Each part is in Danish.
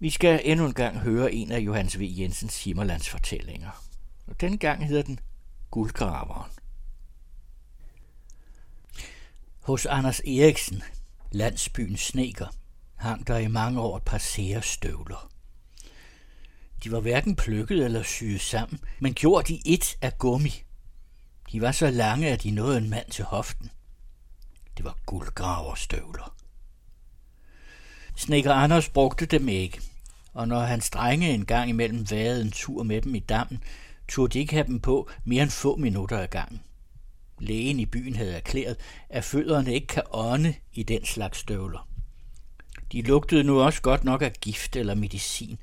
Vi skal endnu en gang høre en af Johannes V. Jensens Himmerlands fortællinger. Og den gang hedder den Guldgraveren. Hos Anders Eriksen, landsbyens sneker, hang der i mange år et par sære støvler. De var hverken plukket eller syet sammen, men gjort i et af gummi. De var så lange, at de nåede en mand til hoften. Det var guldgraverstøvler. Snekker Anders brugte dem ikke, og når han strenge en gang imellem vagede en tur med dem i dammen, turde de ikke have dem på mere end få minutter ad gangen. Lægen i byen havde erklæret, at fødderne ikke kan ånde i den slags støvler. De lugtede nu også godt nok af gift eller medicin,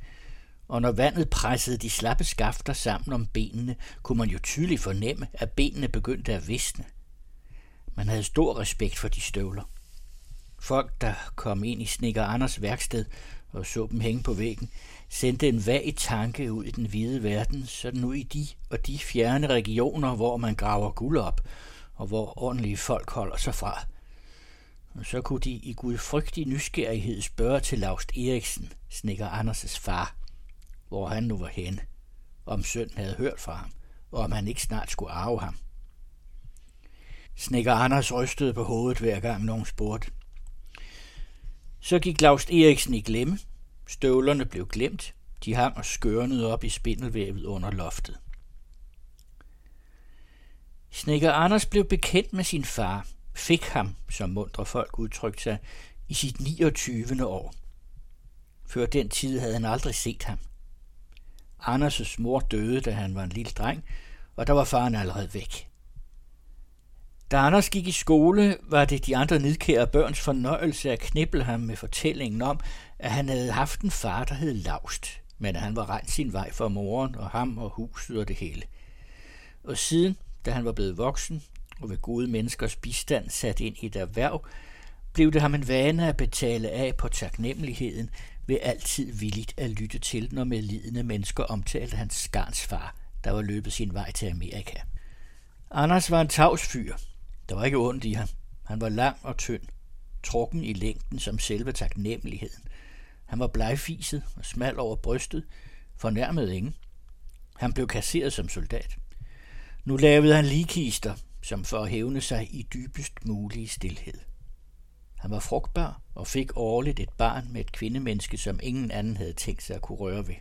og når vandet pressede de slappe skafter sammen om benene, kunne man jo tydeligt fornemme, at benene begyndte at visne. Man havde stor respekt for de støvler. Folk, der kom ind i Snikker Anders værksted og så dem hænge på væggen, sendte en vag tanke ud i den hvide verden, sådan ud i de og de fjerne regioner, hvor man graver guld op, og hvor ordentlige folk holder sig fra. Og så kunne de i gudfrygtig nysgerrighed spørge til Laust Eriksen, Snikker Anders' far, hvor han nu var henne, om sønnen havde hørt fra ham, og om han ikke snart skulle arve ham. Snikker Anders rystede på hovedet hver gang nogen spurgte. Så gik Claus Eriksen i glemme. Støvlerne blev glemt. De hang og skørnede op i spindelvævet under loftet. Snikker Anders blev bekendt med sin far, fik ham, som mundre folk udtrykte sig, i sit 29. år. Før den tid havde han aldrig set ham. Anders' mor døde, da han var en lille dreng, og der var faren allerede væk. Da Anders gik i skole, var det de andre nidkære børns fornøjelse at knibble ham med fortællingen om, at han havde haft en far, der hed Laust, men at han var rent sin vej for moren og ham og huset og det hele. Og siden, da han var blevet voksen og ved gode menneskers bistand sat ind i et erhverv, blev det ham en vane at betale af på taknemmeligheden ved altid villigt at lytte til, når medlidende mennesker omtalte hans skarns far, der var løbet sin vej til Amerika. Anders var en tavs fyr, der var ikke ondt i ham. Han var lang og tynd, trukken i længden som selve taknemmeligheden. Han var blegfiset og smal over brystet, fornærmede ingen. Han blev kasseret som soldat. Nu lavede han likister, som for at hævne sig i dybest mulig stillhed. Han var frugtbar og fik årligt et barn med et kvindemenneske, som ingen anden havde tænkt sig at kunne røre ved.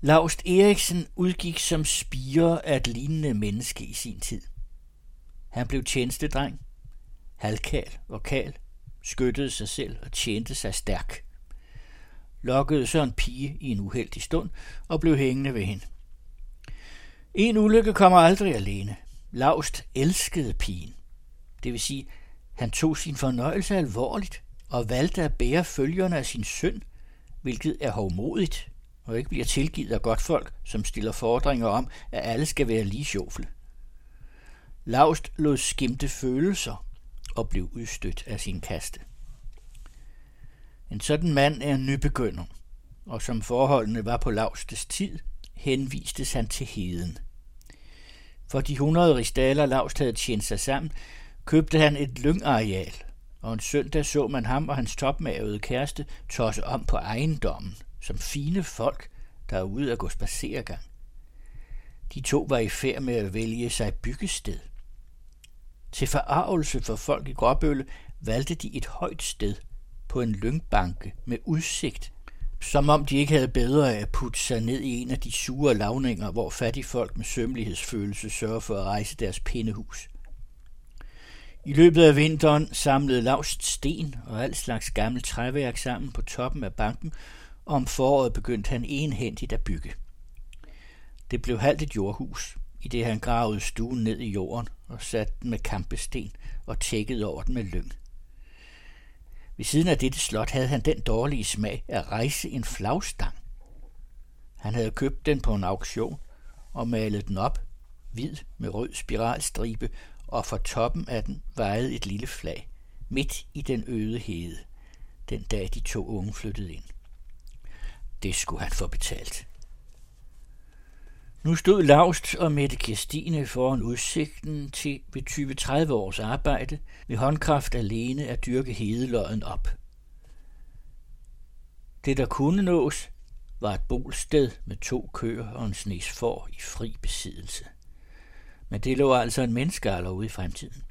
Laust Eriksen udgik som spire af et lignende menneske i sin tid. Han blev tjenestedreng, halvkal og kal, skyttede sig selv og tjente sig stærk. Lokkede så en pige i en uheldig stund og blev hængende ved hende. En ulykke kommer aldrig alene. Laust elskede pigen. Det vil sige, han tog sin fornøjelse alvorligt og valgte at bære følgerne af sin søn, hvilket er hovmodigt og ikke bliver tilgivet af godt folk, som stiller fordringer om, at alle skal være lige sjofle. Laust lod skimte følelser og blev udstødt af sin kaste. En sådan mand er en nybegynder, og som forholdene var på Laustes tid, henvistes han til heden. For de 100 ristaler Laust havde tjent sig sammen, købte han et lyngareal, og en søndag så man ham og hans topmavede kæreste tosse om på ejendommen, som fine folk, der er ude at gå spaceregang. De to var i færd med at vælge sig byggested. Til forarvelse for folk i Gråbølle valgte de et højt sted på en lyngbanke med udsigt, som om de ikke havde bedre at putte sig ned i en af de sure lavninger, hvor fattige folk med sømmelighedsfølelse sørger for at rejse deres pindehus. I løbet af vinteren samlede Laust sten og al slags gammelt træværk sammen på toppen af banken, og om foråret begyndte han enhændigt at bygge. Det blev halvt et jordhus, i det han gravede stuen ned i jorden og satte den med kampesten og tækkede over den med lyng. Ved siden af dette slot havde han den dårlige smag at rejse en flagstang. Han havde købt den på en auktion og malet den op, hvid med rød spiralstribe, og for toppen af den vejede et lille flag, midt i den øde hede, den dag de to unge flyttede ind. Det skulle han få betalt. Nu stod Laust og Mette Kirstine foran udsigten til ved 20-30 års arbejde med håndkraft alene at dyrke hedeløjen op. Det, der kunne nås, var et bolsted med to køer og en snes får i fri besiddelse. Men det lå altså en menneskealder ude i fremtiden.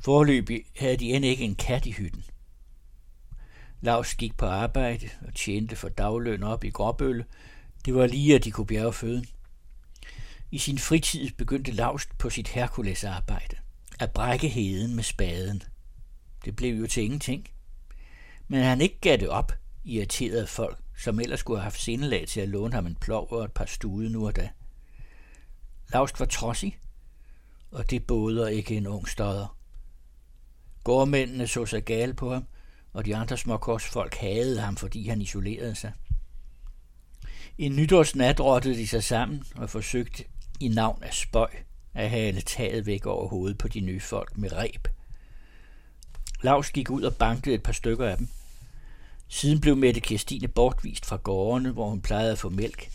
Forløbig havde de end ikke en kat i hytten. Lars gik på arbejde og tjente for dagløn op i Gråbølle. Det var lige, at de kunne bjerge føden. I sin fritid begyndte Laust på sit Herkulesarbejde. At brække heden med spaden. Det blev jo til ingenting. Men han ikke gav det op, irriterede folk, som ellers skulle have haft sindelag til at låne ham en plov og et par stude nu og da. Laust var trodsig, og det båder ikke en ung stodder. Gårdmændene så sig gale på ham, og de andre småkorsfolk hadede ham, fordi han isolerede sig. En nytårsnat rottede de sig sammen og forsøgte i navn af spøj at hale taget væk over hovedet på de nye folk med reb. Lars gik ud og bankede et par stykker af dem. Siden blev Mette Kirstine bortvist fra gårdene, hvor hun plejede at få mælk.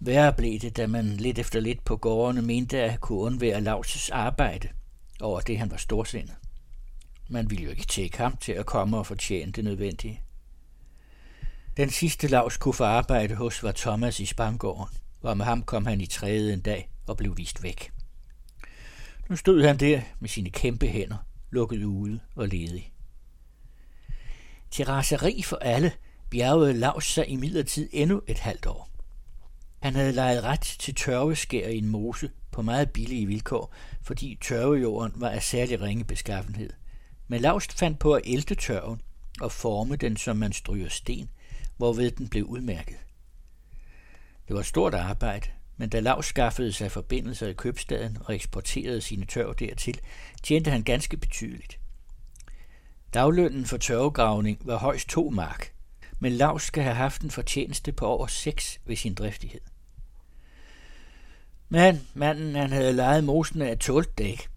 Værre blev det, da man lidt efter lidt på gårdene mente at kunne undvære Lars' arbejde over det, han var storsindet. Man ville jo ikke tjekke ham til at komme og fortjene det nødvendige. Den sidste Lars kunne få arbejde hos var Thomas i Spangården, hvor med ham kom han i træet en dag og blev vist væk. Nu stod han der med sine kæmpe hænder, lukket ude og ledig. Til raseri for alle bjergede Lars sig i midlertid endnu et halvt år. Han havde lejet ret til tørveskær i en mose på meget billige vilkår, fordi tørvejorden var af særlig ringe beskaffenhed. Men Laust fandt på at ælte tørven og forme den, som man stryger sten, hvorved den blev udmærket. Det var et stort arbejde, men da Lav skaffede sig forbindelser i købstaden og eksporterede sine tørv dertil, tjente han ganske betydeligt. Daglønnen for tørvegravning var højst to mark, men Lav skal have haft en fortjeneste på over seks ved sin driftighed. Men manden, han havde lejet mosene af tålt dæk.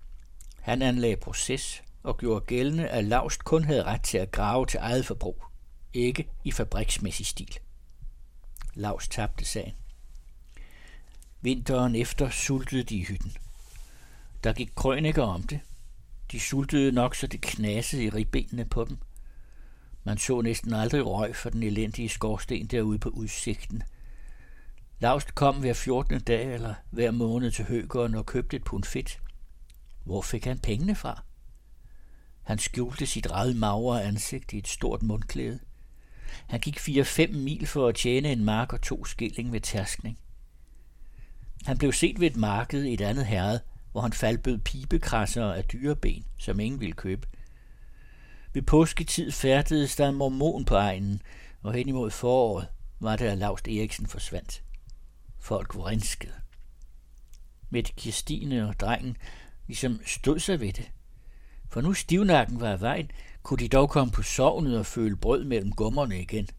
Han anlagde proces og gjorde gældende, at Lavst kun havde ret til at grave til eget forbrug, ikke i fabriksmæssig stil. Laust tabte sagen. Vinteren efter sultede de i hytten. Der gik krøniker om det. De sultede nok, så det knasede i ribbenene på dem. Man så næsten aldrig røg for den elendige skorsten derude på udsigten. Laust kom hver 14. dag eller hver måned til Høgeren og købte et pund fedt. Hvor fik han pengene fra? Han skjulte sit eget magre ansigt i et stort mundklæde. Han gik 4-5 mil for at tjene en mark og to skilling ved tærskning. Han blev set ved et marked i et andet herred, hvor han faldbød pibekrasser af dyreben, som ingen ville købe. Ved påsketid færdedes der en mormon på egnen, og hen imod foråret var det, at Laust Eriksen forsvandt. Folk vrinskede. Mette Kirstine og drengen ligesom stod sig ved det. For nu stivnakken var af vejen, kunne de dog komme på sovnet og føle brød mellem gummerne igen –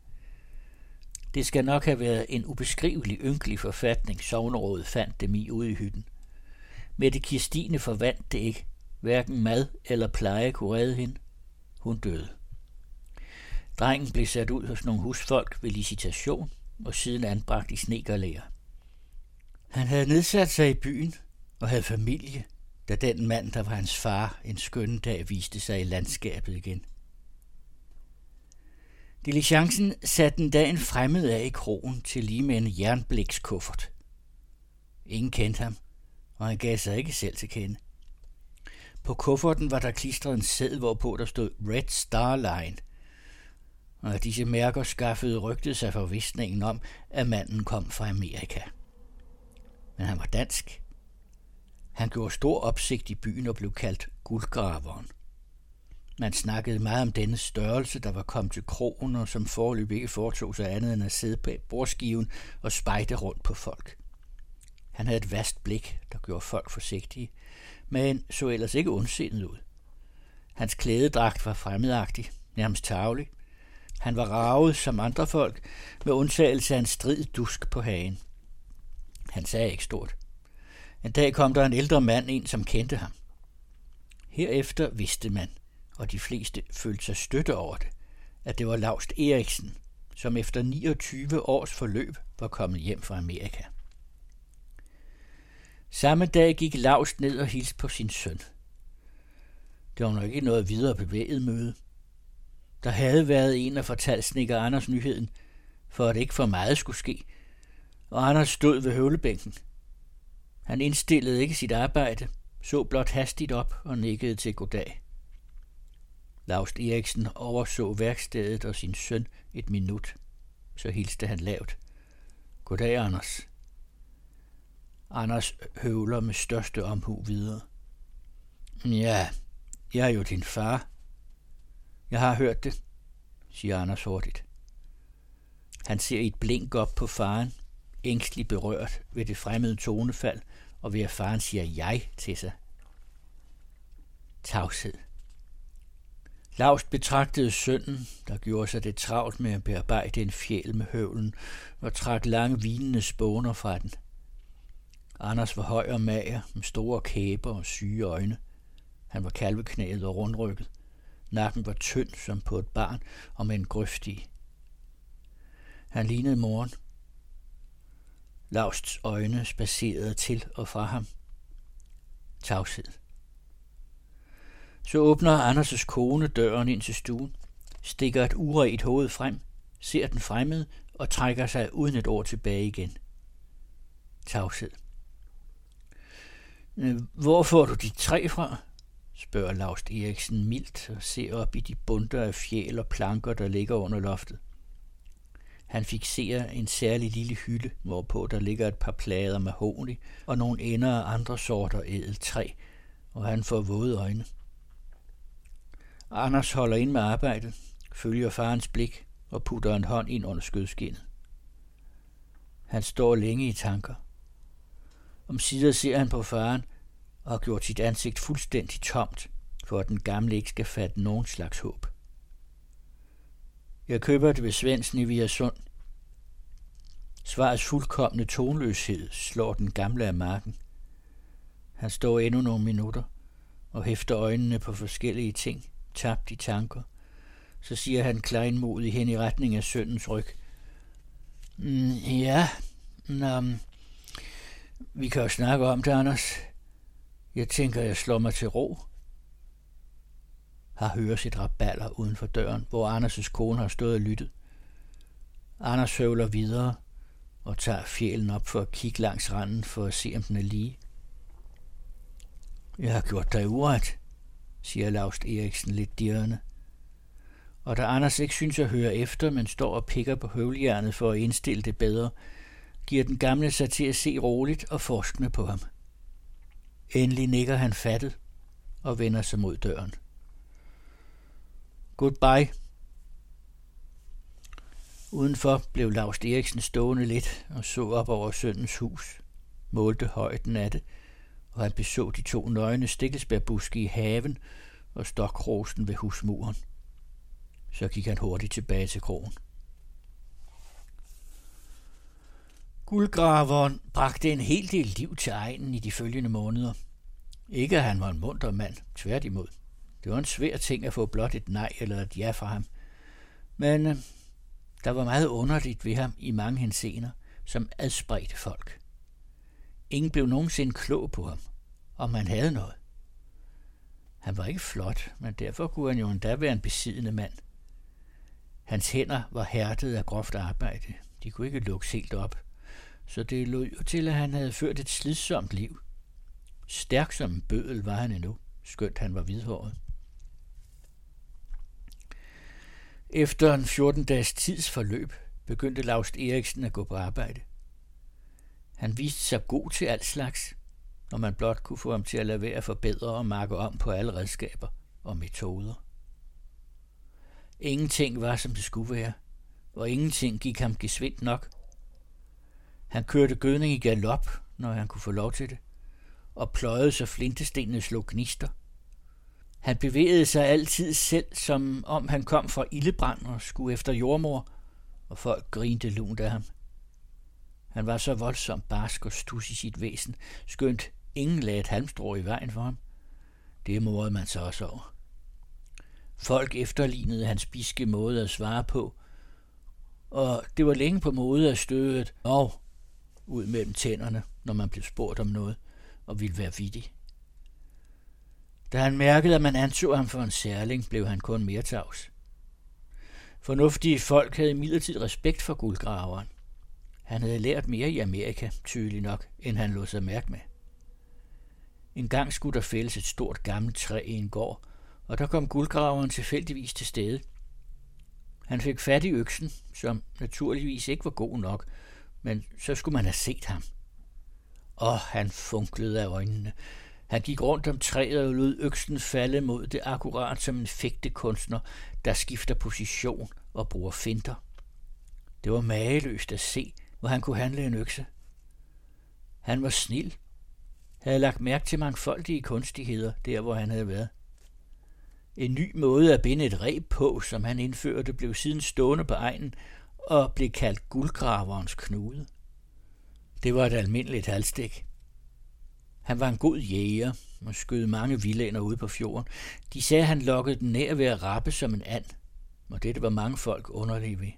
det skal nok have været en ubeskrivelig ynkelig forfatning, sovnerådet fandt dem i ude i hytten. Mette Kirstine forvandt det ikke. Hverken mad eller pleje kunne redde hende. Hun døde. Drengen blev sat ud hos nogle husfolk ved licitation og siden anbragt i snekerlæger. Han havde nedsat sig i byen og havde familie, da den mand, der var hans far, en skøn dag viste sig i landskabet igen. Diligencen satte en dag en fremmed af i krogen til lige med en jernblikskuffert. Ingen kendte ham, og han gav sig ikke selv til kende. På kufferten var der klistret en sæd, hvorpå der stod Red Star Line, og disse mærker skaffede rygtet sig forvisningen om, at manden kom fra Amerika. Men han var dansk. Han gjorde stor opsigt i byen og blev kaldt guldgraveren. Man snakkede meget om denne størrelse, der var kommet til krogen, og som forløb ikke foretog sig andet end at sidde bag bordskiven og spejde rundt på folk. Han havde et vast blik, der gjorde folk forsigtige, men så ellers ikke ondsindet ud. Hans klædedragt var fremmedagtig, nærmest tavlig. Han var ravet som andre folk, med undtagelse af en strid dusk på hagen. Han sagde ikke stort. En dag kom der en ældre mand ind, som kendte ham. Herefter vidste man – og de fleste følte sig støtte over det, at det var Laust Eriksen, som efter 29 års forløb var kommet hjem fra Amerika. Samme dag gik Laust ned og hilste på sin søn. Det var nok ikke noget videre bevæget møde. Der havde været en, der fortalte snikker Anders nyheden, for at ikke for meget skulle ske, og Anders stod ved høvlebænken. Han indstillede ikke sit arbejde, så blot hastigt op og nikkede til goddag. Laust Eriksen overså værkstedet og sin søn et minut. Så hilste han lavt. Goddag, Anders. Anders høvler med største omhu videre. Ja, jeg er jo din far. Jeg har hørt det, siger Anders hurtigt. Han ser et blink op på faren, ængstligt berørt ved det fremmede tonefald, og ved at faren siger jeg til sig. Tavshed. Laust betragtede sønnen, der gjorde sig det travlt med at bearbejde en fjæl med høvlen og trak lange vinende spåner fra den. Anders var høj og mager, med store kæber og syge øjne. Han var kalveknæet og rundrykket. Nakken var tynd som på et barn og med en grøft i. Han lignede moren. Lausts øjne spacerede til og fra ham. Tavshed. Så åbner Anders' kone døren ind til stuen, stikker et uret hoved frem, ser den fremmed og trækker sig uden et ord tilbage igen. Tavshed. Øh, hvor får du de tre fra? spørger Laust Eriksen mildt og ser op i de bunter af fjæl og planker, der ligger under loftet. Han fikserer en særlig lille hylde, hvorpå der ligger et par plader med og nogle ender af andre sorter ædeltræ, og han får våde øjne. Anders holder ind med arbejdet, følger farens blik og putter en hånd ind under skødskinnet. Han står længe i tanker. Om sider ser han på faren og har gjort sit ansigt fuldstændig tomt, for at den gamle ikke skal fatte nogen slags håb. Jeg køber det ved Svendsen i Viasund. Svarets fuldkommende tonløshed slår den gamle af marken. Han står endnu nogle minutter og hæfter øjnene på forskellige ting, tabt i tanker. Så siger han kleinmodig hen i retning af søndens ryg. Mm, ja, nå, mm, vi kan jo snakke om det, Anders. Jeg tænker, jeg slår mig til ro. Har høres et raballer uden for døren, hvor Anders' kone har stået og lyttet. Anders høvler videre og tager fjælen op for at kigge langs randen for at se, om den er lige. Jeg har gjort dig uret, siger Laust Eriksen lidt dirrende. Og da Anders ikke synes at høre efter, men står og pikker på høvljernet for at indstille det bedre, giver den gamle sig til at se roligt og forskende på ham. Endelig nikker han fattet og vender sig mod døren. Goodbye. Udenfor blev Lars Eriksen stående lidt og så op over søndens hus, målte højden af det, og han beså de to nøgne stikkelsbærbuske i haven og stokrosen ved husmuren. Så gik han hurtigt tilbage til krogen. Guldgraveren bragte en hel del liv til egnen i de følgende måneder. Ikke at han var en munter mand, tværtimod. Det var en svær ting at få blot et nej eller et ja fra ham. Men øh, der var meget underligt ved ham i mange hensener, som adspredte folk. Ingen blev nogensinde klog på ham, om han havde noget. Han var ikke flot, men derfor kunne han jo endda være en besiddende mand. Hans hænder var hærdet af groft arbejde. De kunne ikke lukkes helt op så det lå jo til, at han havde ført et slidsomt liv. Stærk som en bødel var han endnu, skønt han var hvidhåret. Efter en 14 dages tids forløb begyndte Laust Eriksen at gå på arbejde. Han viste sig god til alt slags, når man blot kunne få ham til at lade være at forbedre og marke om på alle redskaber og metoder. Ingenting var, som det skulle være, og ingenting gik ham gesvindt nok – han kørte gødning i galop, når han kunne få lov til det, og pløjede så flintestenene slog gnister. Han bevægede sig altid selv, som om han kom fra ildebrand og skulle efter jordmor, og folk grinte lunt af ham. Han var så voldsomt barsk og stus i sit væsen, skønt ingen lagde et halmstrå i vejen for ham. Det morede man så også over. Folk efterlignede hans biske måde at svare på, og det var længe på mode at støde et, og ud mellem tænderne, når man blev spurgt om noget, og ville være vittig. Da han mærkede, at man anså ham for en særling, blev han kun mere tavs. Fornuftige folk havde imidlertid respekt for guldgraveren. Han havde lært mere i Amerika, tydeligt nok, end han lod sig mærke med. En gang skulle der fældes et stort gammelt træ i en gård, og der kom guldgraveren tilfældigvis til stede. Han fik fat i øksen, som naturligvis ikke var god nok, men så skulle man have set ham. Og han funklede af øjnene. Han gik rundt om træet og lod øksen falde mod det akkurat som en fægtekunstner, der skifter position og bruger finter. Det var mageløst at se, hvor han kunne handle en økse. Han var snil, havde lagt mærke til mangfoldige kunstigheder der, hvor han havde været. En ny måde at binde et reb på, som han indførte, blev siden stående på egnen og blev kaldt guldgraverens knude. Det var et almindeligt halstik. Han var en god jæger og skød mange villander ude på fjorden. De sagde, at han lokkede den nær ved at rappe som en and, og dette var mange folk underlige ved.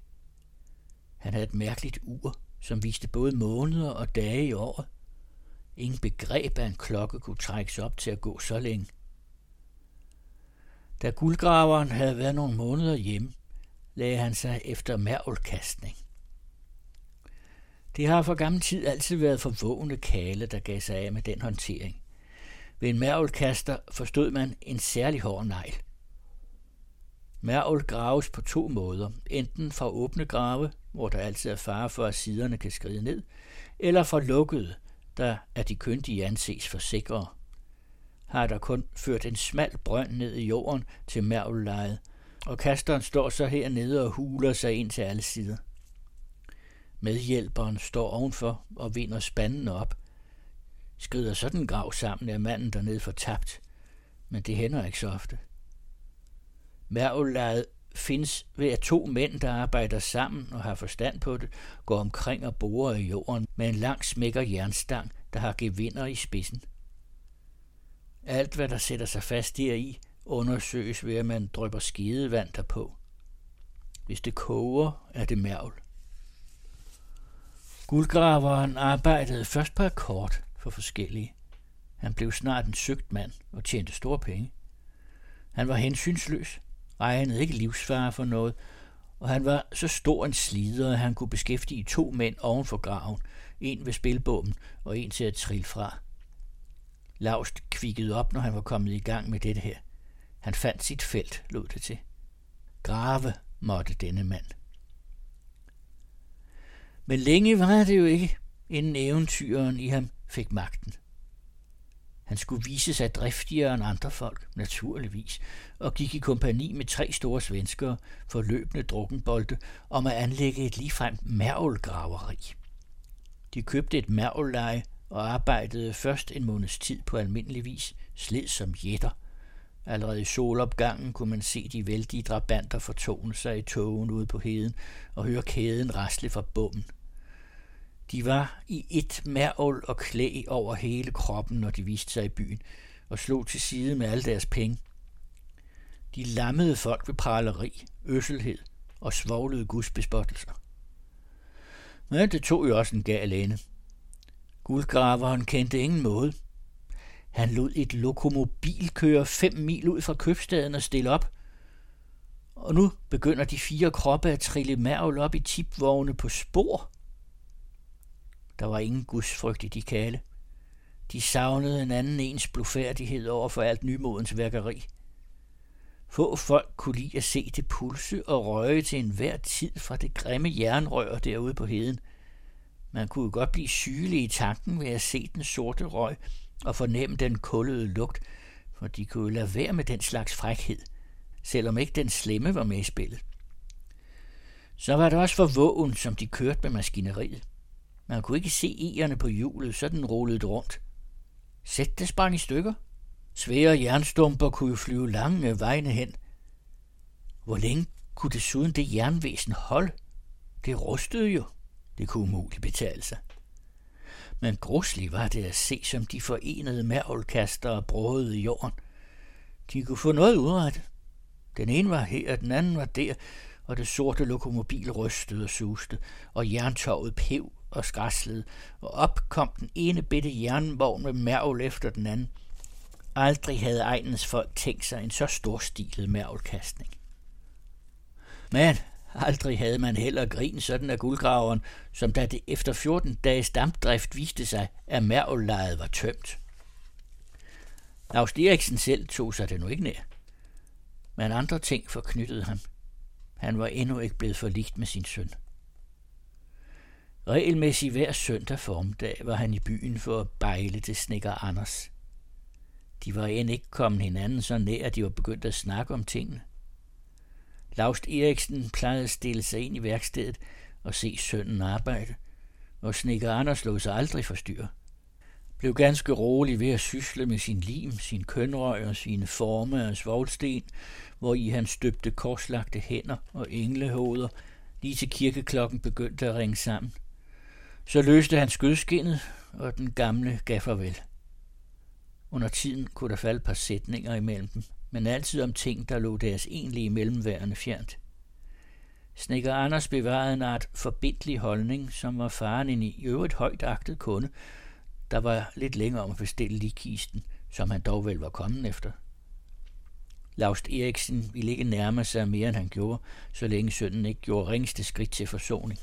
Han havde et mærkeligt ur, som viste både måneder og dage i året. Ingen begreb af en klokke kunne trækkes op til at gå så længe. Da guldgraveren havde været nogle måneder hjemme, lagde han sig efter mærvelkastning. Det har for gammel tid altid været forvågne kale, der gav sig af med den håndtering. Ved en mærvelkaster forstod man en særlig hård negl. Mærvel graves på to måder, enten fra åbne grave, hvor der altid er fare for, at siderne kan skride ned, eller fra lukkede, der er de kyndige anses for sikre. Har der kun ført en smal brønd ned i jorden til mærvellejet, og kasteren står så hernede og huler sig ind til alle sider. Medhjælperen står ovenfor og vinder spanden op. Skrider sådan grav sammen er manden dernede fortabt, men det hænder ikke så ofte. Mærvelaget findes ved at to mænd, der arbejder sammen og har forstand på det, går omkring og borer i jorden med en lang smækker jernstang, der har gevinder i spidsen. Alt, hvad der sætter sig fast deri, undersøges ved, at man drypper skidevand derpå. Hvis det koger, er det mærvel. Guldgraveren arbejdede først på akkord for forskellige. Han blev snart en søgt mand og tjente store penge. Han var hensynsløs, regnede ikke livsfare for noget, og han var så stor en slider, at han kunne beskæftige to mænd oven for graven, en ved spilbommen og en til at trille fra. Laust kvikkede op, når han var kommet i gang med dette her. Han fandt sit felt, lod det til. Grave måtte denne mand. Men længe var det jo ikke, inden eventyren i ham fik magten. Han skulle vise sig driftigere end andre folk, naturligvis, og gik i kompani med tre store svenskere for løbende drukkenbolde om at anlægge et ligefrem mærvelgraveri. De købte et mærvelleje og arbejdede først en måneds tid på almindelig vis, sled som jætter. Allerede i solopgangen kunne man se de vældige drabanter fortone sig i togen ude på heden og høre kæden rasle fra bommen. De var i et mærvl og klæ over hele kroppen, når de viste sig i byen, og slog til side med alle deres penge. De lammede folk ved praleri, øsselhed og svoglede gudsbespottelser. Men det tog jo også en gal ende. Guldgraveren kendte ingen måde. Han lod et lokomobil køre fem mil ud fra købstaden og stille op. Og nu begynder de fire kroppe at trille mærvel op i tipvogne på spor – der var ingen gudsfrygt i de kale. De savnede en anden ens blufærdighed over for alt nymodens værkeri. Få folk kunne lide at se det pulse og røge til enhver tid fra det grimme jernrør derude på heden. Man kunne godt blive sygelig i tanken ved at se den sorte røg og fornemme den kullede lugt, for de kunne lade være med den slags frækhed, selvom ikke den slemme var med i spillet. Så var det også for vågen, som de kørte med maskineriet. Man kunne ikke se egerne på hjulet, så den rullede rundt. Sæt det sprang i stykker. Svære jernstumper kunne jo flyve lange vejene hen. Hvor længe kunne desuden det jernvæsen holde? Det rustede jo. Det kunne umuligt betale sig. Men grusligt var det at se, som de forenede mærvelkastere brødede i jorden. De kunne få noget udrettet. Den ene var her, og den anden var der, og det sorte lokomobil rystede og suste, og jerntoget pev og skræslede, og op kom den ene bitte jernvogn med mærvel efter den anden. Aldrig havde egnens folk tænkt sig en så storstilet mærvelkastning. Men Aldrig havde man heller grin sådan af guldgraveren, som da det efter 14 dages dampdrift viste sig, at mærvellejet var tømt. Lars Eriksen selv tog sig det nu ikke nær. Men andre ting forknyttede ham. Han var endnu ikke blevet forligt med sin søn. Regelmæssigt hver søndag formiddag var han i byen for at bejle til snikker Anders. De var end ikke kommet hinanden så nær, at de var begyndt at snakke om tingene. Laust Eriksen plejede at stille sig ind i værkstedet og se sønnen arbejde, og snikker Anders lå sig aldrig forstyrre. Blev ganske rolig ved at sysle med sin lim, sin kønrøg og sine forme og svovlsten, hvor i han støbte korslagte hænder og englehoveder, lige til kirkeklokken begyndte at ringe sammen. Så løste han skødskinnet, og den gamle gav farvel. Under tiden kunne der falde et par sætninger imellem dem, men altid om ting, der lå deres egentlige mellemværende fjernt. Snikker Anders bevarede en art forbindelig holdning, som var faren en i øvrigt højt agtet kunde, der var lidt længere om at bestille ligkisten, som han dog vel var kommet efter. Laust Eriksen ville ikke nærme sig mere, end han gjorde, så længe sønnen ikke gjorde ringste skridt til forsoning.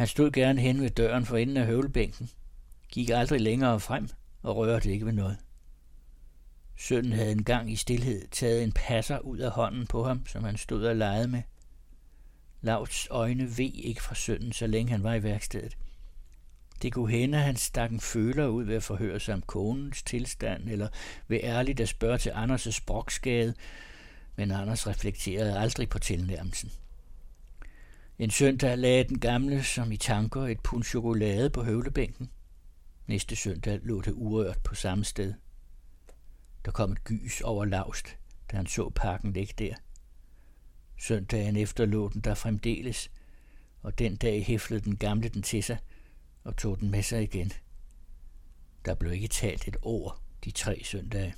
Han stod gerne hen ved døren for enden af høvlebænken, gik aldrig længere frem og rørte ikke ved noget. Sønnen havde engang i stillhed taget en passer ud af hånden på ham, som han stod og legede med. Lauts øjne ved ikke fra sønnen, så længe han var i værkstedet. Det kunne hende, at han stak en føler ud ved at forhøre sig om konens tilstand, eller ved ærligt at spørge til Anders' sprogskade, men Anders reflekterede aldrig på tilnærmelsen. En søndag lagde den gamle, som i tanker, et pund chokolade på høvlebænken. Næste søndag lå det urørt på samme sted. Der kom et gys over lavst, da han så pakken ligge der. Søndagen efter lå den der fremdeles, og den dag hæflede den gamle den til sig og tog den med sig igen. Der blev ikke talt et ord de tre søndage.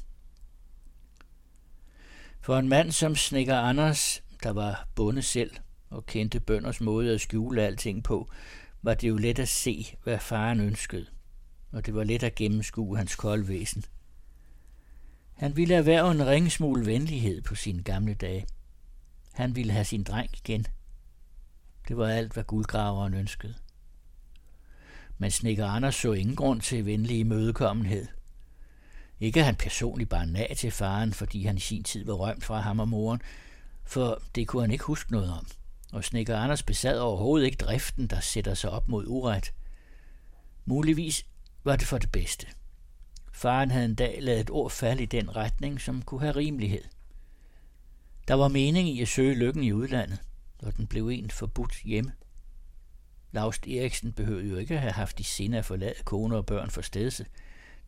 For en mand som Snikker Anders, der var bonde selv og kendte bønders måde at skjule alting på, var det jo let at se, hvad faren ønskede, og det var let at gennemskue hans kolde væsen. Han ville erhverve en ringsmule venlighed på sine gamle dage. Han ville have sin dreng igen. Det var alt, hvad guldgraveren ønskede. Men Snikker Anders så ingen grund til venlig imødekommenhed. Ikke at han personligt bare nag til faren, fordi han i sin tid var rømt fra ham og moren, for det kunne han ikke huske noget om. Og Snikker Anders besad overhovedet ikke driften, der sætter sig op mod uret. Muligvis var det for det bedste. Faren havde en dag lavet et ord falde i den retning, som kunne have rimelighed. Der var mening i at søge lykken i udlandet, og den blev en forbudt hjemme. Laust Eriksen behøvede jo ikke at have haft i sinde at forlade kone og børn for stedse.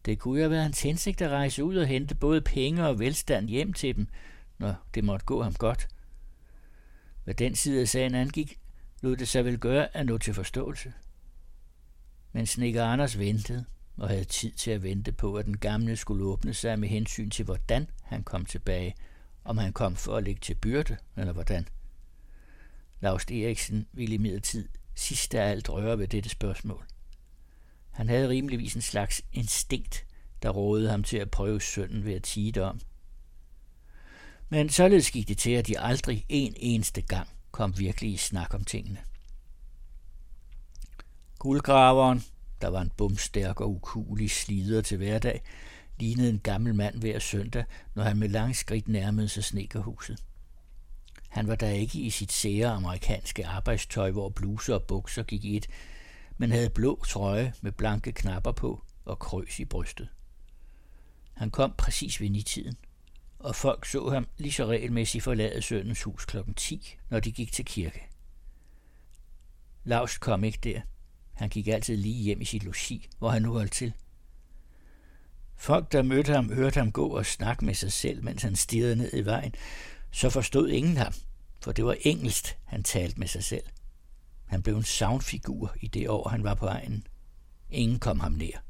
Det kunne jo have været hans hensigt at rejse ud og hente både penge og velstand hjem til dem, når det måtte gå ham godt. Hvad den side af sagen angik, lod det sig vel gøre at nå til forståelse. Men Snikker Anders ventede og havde tid til at vente på, at den gamle skulle åbne sig med hensyn til, hvordan han kom tilbage, om han kom for at lægge til byrde, eller hvordan. Laust Eriksen ville i midlertid sidst af alt røre ved dette spørgsmål. Han havde rimeligvis en slags instinkt, der rådede ham til at prøve sønnen ved at tige det om. Men således gik det til, at de aldrig en eneste gang kom virkelig i snak om tingene. Guldgraveren, der var en bumstærk og ukulig slider til hverdag, lignede en gammel mand hver søndag, når han med lang skridt nærmede sig snekerhuset. Han var da ikke i sit sære amerikanske arbejdstøj, hvor bluser og bukser gik i et, men havde blå trøje med blanke knapper på og krøs i brystet. Han kom præcis ved nitiden, og folk så ham lige så regelmæssigt forlade søndens hus kl. 10, når de gik til kirke. Laust kom ikke der. Han gik altid lige hjem i sit logi, hvor han nu holdt til. Folk, der mødte ham, hørte ham gå og snakke med sig selv, mens han stirrede ned i vejen, så forstod ingen ham, for det var engelsk, han talte med sig selv. Han blev en soundfigur i det år, han var på egen. Ingen kom ham nær.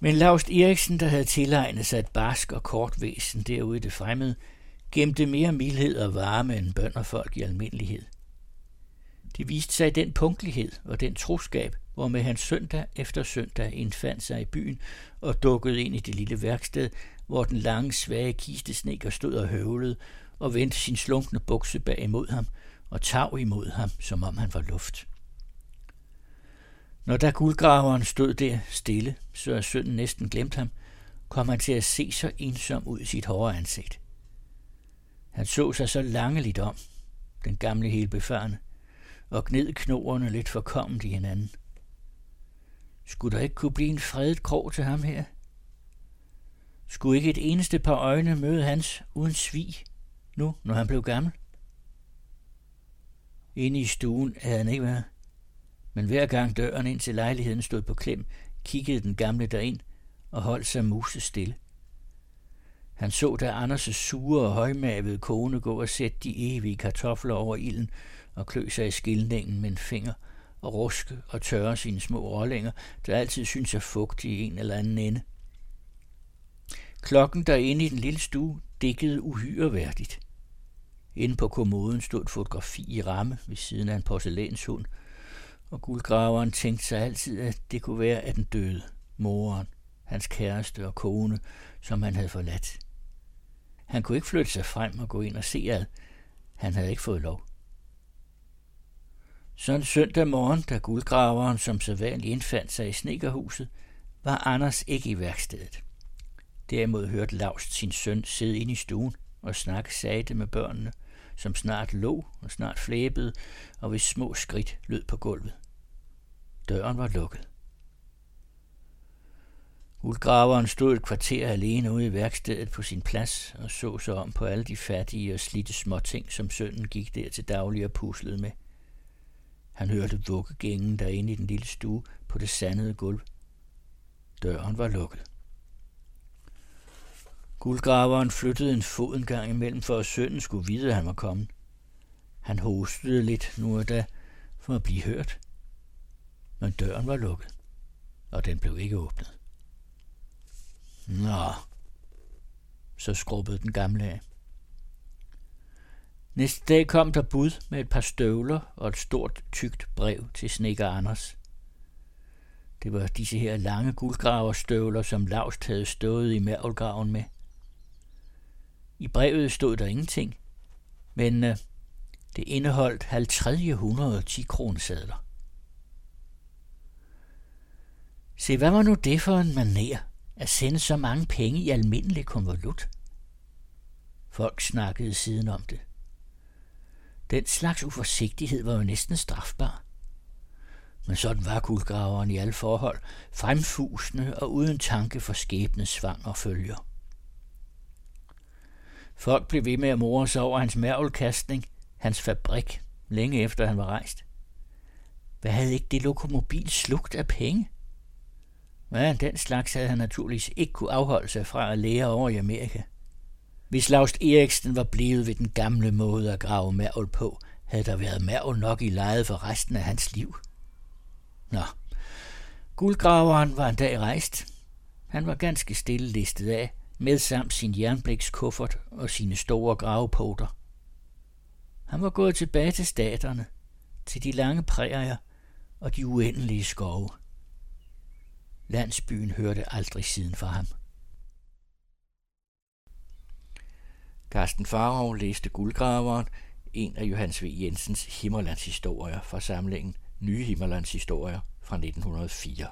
Men Laust Eriksen, der havde tilegnet sig et barsk og kort væsen derude i det fremmede, gemte mere mildhed og varme end bønderfolk i almindelighed. Det viste sig den punktlighed og den troskab, hvormed han søndag efter søndag indfandt sig i byen og dukkede ind i det lille værksted, hvor den lange, svage kistesnikker stod og høvlede, og vendte sin slunkne bukse bag imod ham og tav imod ham, som om han var luft. Når da guldgraveren stod der stille, så sønnen næsten glemt ham, kom han til at se så ensom ud i sit hårde ansigt. Han så sig så langeligt om, den gamle helt befarne, og gned knoerne lidt forkommet i hinanden. Skulle der ikke kunne blive en fredet krog til ham her? Skulle ikke et eneste par øjne møde hans uden svig, nu når han blev gammel? Inde i stuen havde han ikke været, men hver gang døren ind til lejligheden stod på klem, kiggede den gamle derind og holdt sig muse stille. Han så da Anders' sure og højmavede kone gå og sætte de evige kartofler over ilden og klø sig i skildningen med en finger og ruske og tørre sine små rollinger, der altid synes at fugtige i en eller anden ende. Klokken derinde i den lille stue dækkede uhyreværdigt. Inde på kommoden stod et fotografi i ramme ved siden af en porcelænshund, og guldgraveren tænkte sig altid, at det kunne være af den døde, moren, hans kæreste og kone, som han havde forladt. Han kunne ikke flytte sig frem og gå ind og se ad. Han havde ikke fået lov. Sådan søndag morgen, da guldgraveren som sædvanlig indfandt sig i snekerhuset, var Anders ikke i værkstedet. Derimod hørte Laust sin søn sidde inde i stuen og snakke sagte med børnene, som snart lå og snart flæbede, og hvis små skridt lød på gulvet. Døren var lukket. Guldgraveren stod et kvarter alene ude i værkstedet på sin plads og så sig om på alle de fattige og slitte småting, som sønnen gik der til daglig og puslede med. Han hørte vuggegængen derinde i den lille stue på det sandede gulv. Døren var lukket. Guldgraveren flyttede en fod en gang imellem, for at sønnen skulle vide, at han var kommet. Han hostede lidt nu og da for at blive hørt. Men døren var lukket, og den blev ikke åbnet. Nå, så skrubbede den gamle af. Næste dag kom der bud med et par støvler og et stort, tykt brev til Snikker Anders. Det var disse her lange guldgraverstøvler, som Laust havde stået i mærvelgraven med. I brevet stod der ingenting, men øh, det indeholdt 50 110 kronesedler. Se, hvad var nu det for en maner at sende så mange penge i almindelig konvolut? Folk snakkede siden om det. Den slags uforsigtighed var jo næsten strafbar. Men sådan var guldgraveren i alle forhold, fremfusende og uden tanke for skæbnes svang og følger. Folk blev ved med at more sig over hans mærvelkastning, hans fabrik, længe efter han var rejst. Hvad havde ikke det lokomobil slugt af penge? Ja, den slags havde han naturligvis ikke kunne afholde sig fra at lære over i Amerika. Hvis Laust Eriksen var blevet ved den gamle måde at grave mærvel på, havde der været mærvel nok i lejet for resten af hans liv. Nå, guldgraveren var en dag rejst. Han var ganske stille listet af, med samt sin jernblikskuffert og sine store gravepoter. Han var gået tilbage til staterne, til de lange prærier og de uendelige skove. Landsbyen hørte aldrig siden fra ham. Carsten Farov læste Guldgraveren, en af Johannes V. Jensens Himmerlandshistorier fra samlingen Nye Himmerlandshistorier fra 1904.